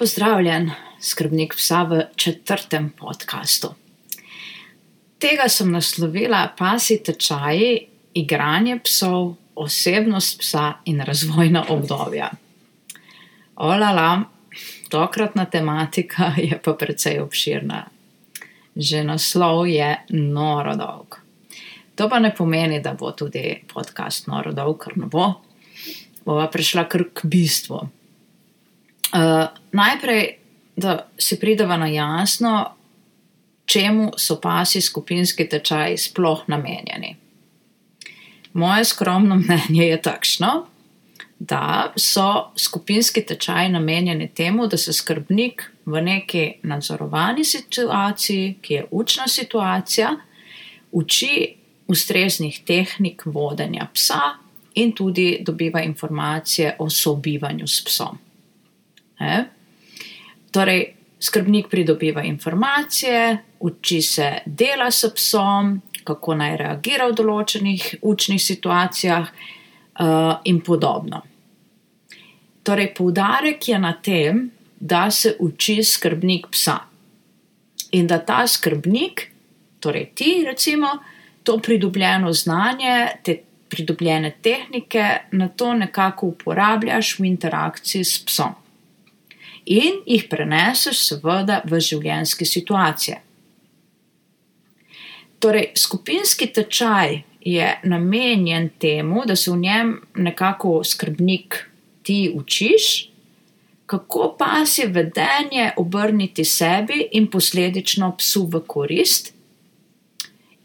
Pozdravljen, skrbnik psa v četrtem podkastu. Tega sem naslovila pasi tečaji, igranje psov, osebnost psa in razvojna obdobja. Olala, tokratna tematika je pa precej obširna. Že naslov je noro dolg. To pa ne pomeni, da bo tudi podcast noro dolg, ker ne bo. Bova prišla kar k bistvu. Uh, najprej, da si prideva na jasno, čemu so pasi skupinski tečaji sploh namenjeni. Moje skromno mnenje je takšno, da so skupinski tečaji namenjeni temu, da se skrbnik v neki nadzorovani situaciji, ki je učna situacija, uči ustreznih tehnik vodenja psa in tudi dobiva informacije o sobivanju s psom. E? Torej, skrbnik pridobiva informacije, uči se dela s psom, kako naj reagira v določenih učnih situacijah uh, in podobno. Torej, poudarek je na tem, da se uči skrbnik psa in da ta skrbnik, torej ti, recimo, to pridobljeno znanje, te pridobljene tehnike, na to nekako uporabljaš v interakciji s psom in jih preneseš, seveda, v življenjske situacije. Torej, skupinski tečaj je namenjen temu, da se v njem nekako skrbnik ti učiš, kako pa si vedenje obrniti sebi in posledično psu v korist,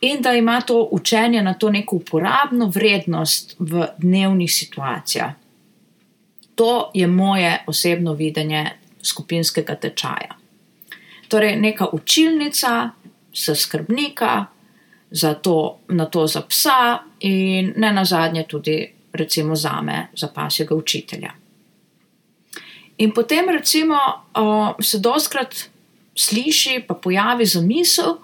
in da ima to učenje na to neko uporabno vrednost v dnevnih situacijah. To je moje osebno videnje skupinskega tečaja. Torej, neka učilnica za skrbnika, za to, na to za psa in ne na zadnje tudi, recimo, za me, za pasjega učitelja. In potem, recimo, se doskrat sliši, pa pojavi zamisel,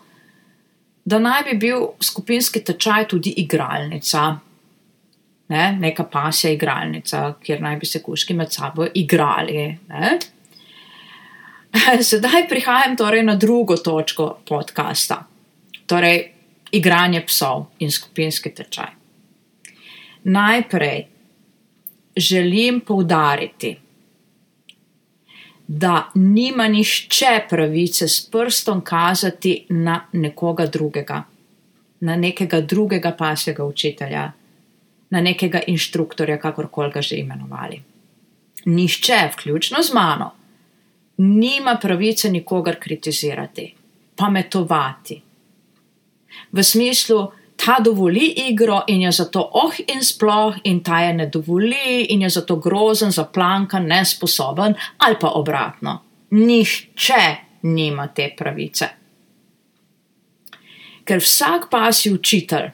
da naj bi bil skupinski tečaj tudi igralnica. Ne, neka pasja igralnica, kjer naj bi se kuški med sabo igrali. Ne. Sedaj prihajam torej na drugo točko podcasta, torej igranje psov in skupinski tečaj. Najprej želim poudariti, da nima nišče pravice s prstom kazati na nekoga drugega, na nekega drugega pasjega učitelja, na nekega inštruktorja, kakorkoli ga že imenovali. Nišče, vključno z mano nima pravice nikogar kritizirati, pametovati. V smislu, ta dovoli igro in je zato oh in sploh, in ta je ne dovoli in je zato grozen, zaplankan, nesposoben, ali pa obratno. Nihče nima te pravice. Ker vsak pasji učitelj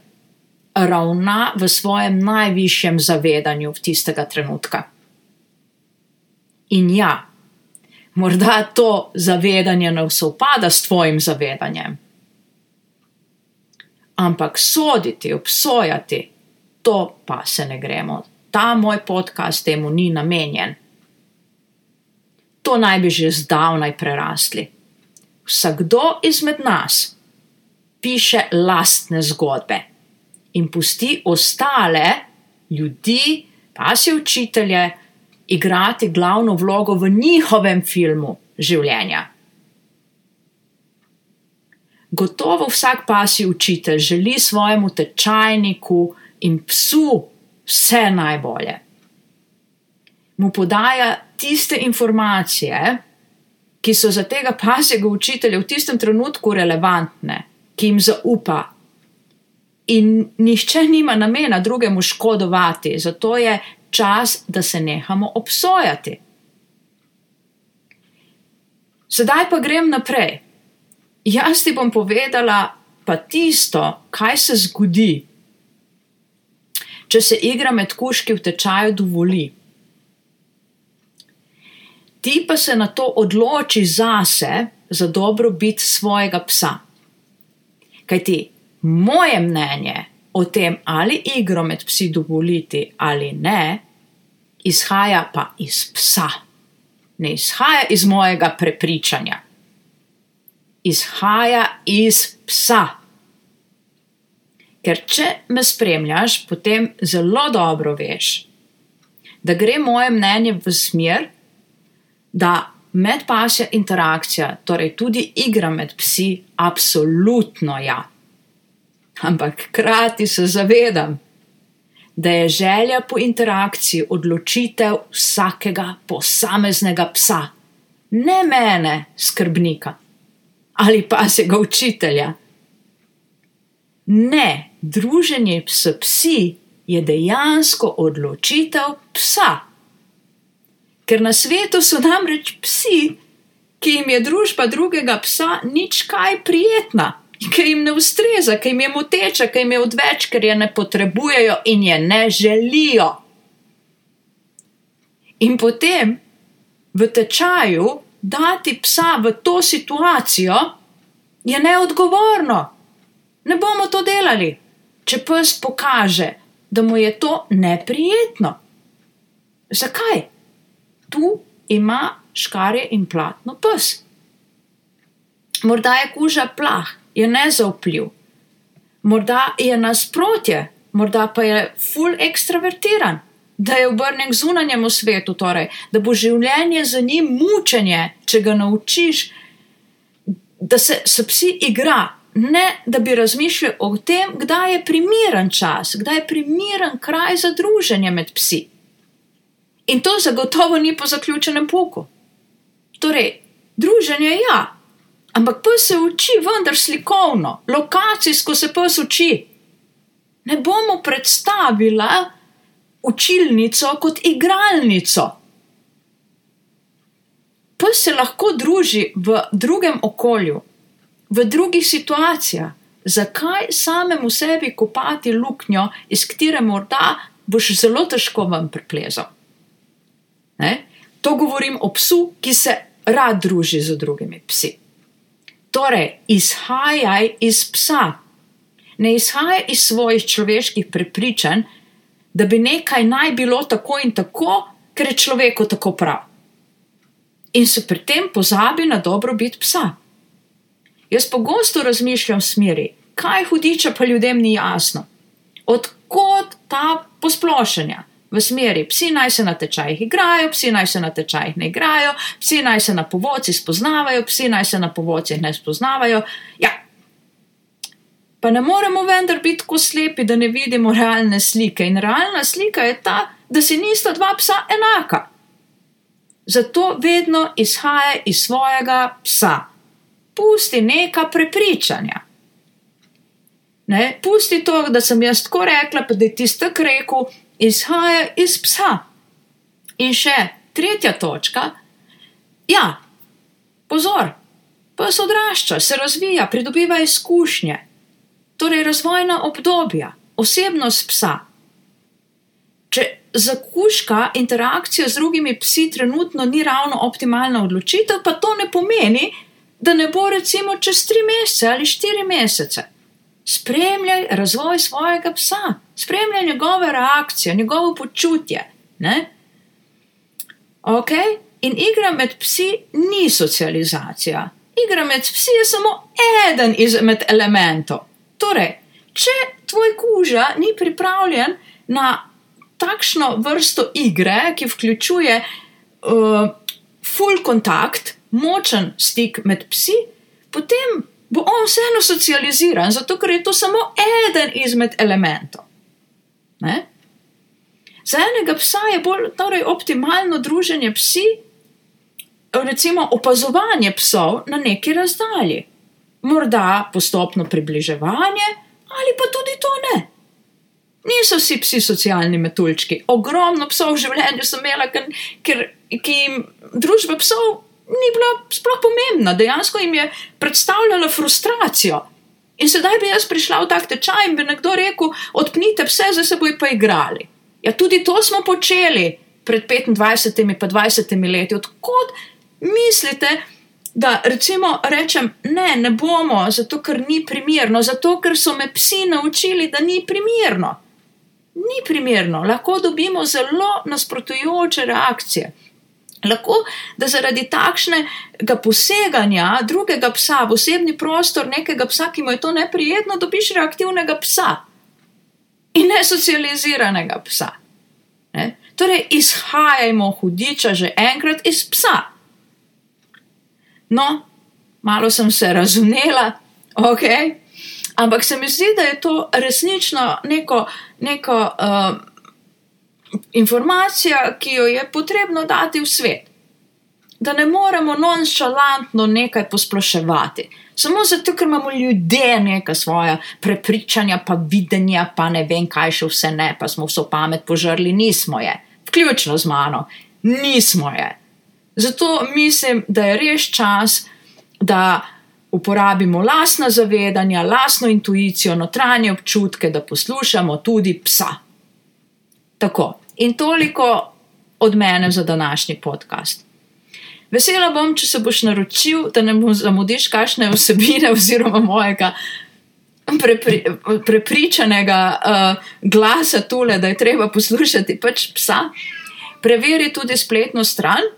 ravna v svojem najvišjem zavedanju v tistega trenutka. In ja, morda to zavedanje ne sovpada s tvojim zavedanjem. Ampak soditi, obsojati, to pa se ne gremo. Ta moj podcast temu ni namenjen. To naj bi že zdavnaj prerasli. Vsakdo izmed nas piše lastne zgodbe in pusti ostale ljudi, pa si učitelje, igrati glavno vlogo v njihovem filmu življenja. Gotovo vsak pasji učitelj želi svojemu tečajniku in psu vse najbolje. Mu podaja tiste informacije, ki so za tega pasjega učitelja v tistem trenutku relevantne, ki jim zaupa. In nihče nima namena drugemu škodovati, zato je čas, da se nehamo obsojati. Sedaj pa grem naprej. Jaz ti bom povedala pa tisto, kaj se zgodi, če se igra med kuški v tečaju dovoli. Ti pa se na to odloči zase, za dobrobit svojega psa. Kaj ti, moje mnenje o tem, ali igro med psi dovoliti ali ne, izhaja pa iz psa. ne izhaja iz mojega prepričanja, izhaja iz psa. Ker če me spremljaš, potem zelo dobro veš, da gre moje mnenje v smer, da medpasja interakcija, torej tudi igra med psi, absolutno ja. Ampak hkrati se zavedam, da je želja po interakciji odločitev vsakega posameznega psa, ne mene, skrbnika ali pa se ga učitelja. Ne, druženje s psi je dejansko odločitev psa. Ker na svetu so namreč psi, ki jim je družba drugega psa nič kaj prijetna ki jim ne ustreza, ki jim je moteča, ki jim je odveč, ker je ne potrebujejo in je ne želijo. In potem v tečaju dati psa v to situacijo je neodgovorno. Ne bomo to delali, če pes pokaže, da mu je to neprijetno. Zakaj? Tu ima škarje in platno pes. Morda je kuža plah, je nezaupljiv, morda je nasprotje, morda pa je full ekstravertiran, da je obrnen k zunanjemu svetu, torej, da bo življenje za njim mučenje, če ga naučiš, da se s psi igra. Ne, da bi razmišljal o tem, kdaj je primeren čas, kdaj je primeren kraj za druženje med psi. In to zagotovo ni po zaključenem poku. Torej, druženje je ja, Ampak pes se uči vendar slikovno, lokacijsko se pes uči. Ne bomo predstavili učilnico kot igralnico. Pes se lahko druži v drugem okolju, v drugih situacijah. Zakaj samemu sebi kopati luknjo, iz katere morda boš zelo težko vam priplezal? Ne? To govorim o psu, ki se rad druži z drugimi psi. Torej, izhajaj iz psa. Ne izhajaj iz svojih človeških prepričanj, da bi nekaj naj bilo tako in tako, ker je človeku tako prav. In se pri tem pozabi na dobrobit psa. Jaz pogosto razmišljam v smeri, kaj hudiča pa ljudem ni jasno. Odkot ta posplošenja? V smeri, psi naj se na tečajih igrajo, psi naj se na tečajih ne igrajo, psi naj se na povodci spoznavajo, psi naj se na povodcih ne spoznavajo. Ja. Pa ne moremo vendar biti tako slepi, da ne vidimo realne slike. In realna slika je ta, da si nista dva psa enaka. Zato vedno izhaja iz svojega psa. Pusti neka prepričanja. Ne, pusti to, da sem jaz tako rekla, pa da je tisti tak rekel, izhaja iz psa. In še tretja točka. Ja, pozor, pes odrašča, se razvija, pridobiva izkušnje, torej razvojna obdobja, osebnost psa. Če zakuška interakcija z drugimi psi trenutno ni ravno optimalna odločitev, pa to ne pomeni, da ne bo recimo čez tri mesece ali štiri mesece spremljaj razvoj svojega psa, spremljaj njegove reakcije, njegovo počutje. Ne? Ok, in igra med psi ni socializacija. Igra med psi je samo eden izmed elementov. Torej, če tvoj kuža ni pripravljen na takšno vrsto igre, ki vključuje uh, full kontakt, močen stik med psi, potem bo on vseeno socializiran, zato ker je to samo eden izmed elementov. Ne? Za enega psa je bolj torej, optimalno druženje psi, recimo opazovanje psov na neki razdalji. Morda postopno približevanje, ali pa tudi to ne. Niso vsi psi socialni metuljčki. Ogromno psov v življenju sem imela, ker, ker jim družba psov ni bila sploh pomembna, dejansko jim je predstavljala frustracijo. In sedaj bi jaz prišla v tak tečaj in bi nekdo rekel: odpnite vse, zdaj se bojo pa igrali. Ja, tudi to smo počeli pred 25 in 20 leti. Odkot mislite, da recimo rečem, ne, ne bomo, zato ker ni primerno, zato ker so me psi naučili, da ni primerno. Ni primerno, lahko dobimo zelo nasprotujoče reakcije. Lahko, da zaradi takšnega poseganja drugega psa v osebni prostor nekega psa, ki mu je to neprijetno, dobiš reaktivnega psa in ne socializiranega psa. Ne? Torej, izhajajmo hudiča že enkrat iz psa. No, malo sem se razumela, ok, ampak se mi zdi, da je to resnično neko. neko uh, informacija, ki jo je potrebno dati v svet. Da ne moremo nonšalantno nekaj posploševati, samo zato, ker imamo ljudje neka svoja prepričanja, pa videnja, pa ne vem, kaj še vse ne, pa smo vso pamet požrli, nismo je, vključno z mano, nismo je. Zato mislim, da je res čas, da uporabimo lastna zavedanja, lastno intuicijo, notranje občutke, da poslušamo tudi psa. Tako. In toliko od mene za današnji podcast. Vesela bom, če se boš naročil, da ne bom zamudiš kakšne vsebine oziroma mojega prepri, prepričanega uh, glasa tule, da je treba poslušati pač psa. Preveri tudi spletno stran,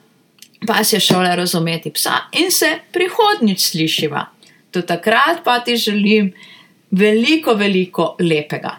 pa si je šole razumeti psa in se prihodnjič slišiva. Do takrat pa ti želim veliko, veliko lepega.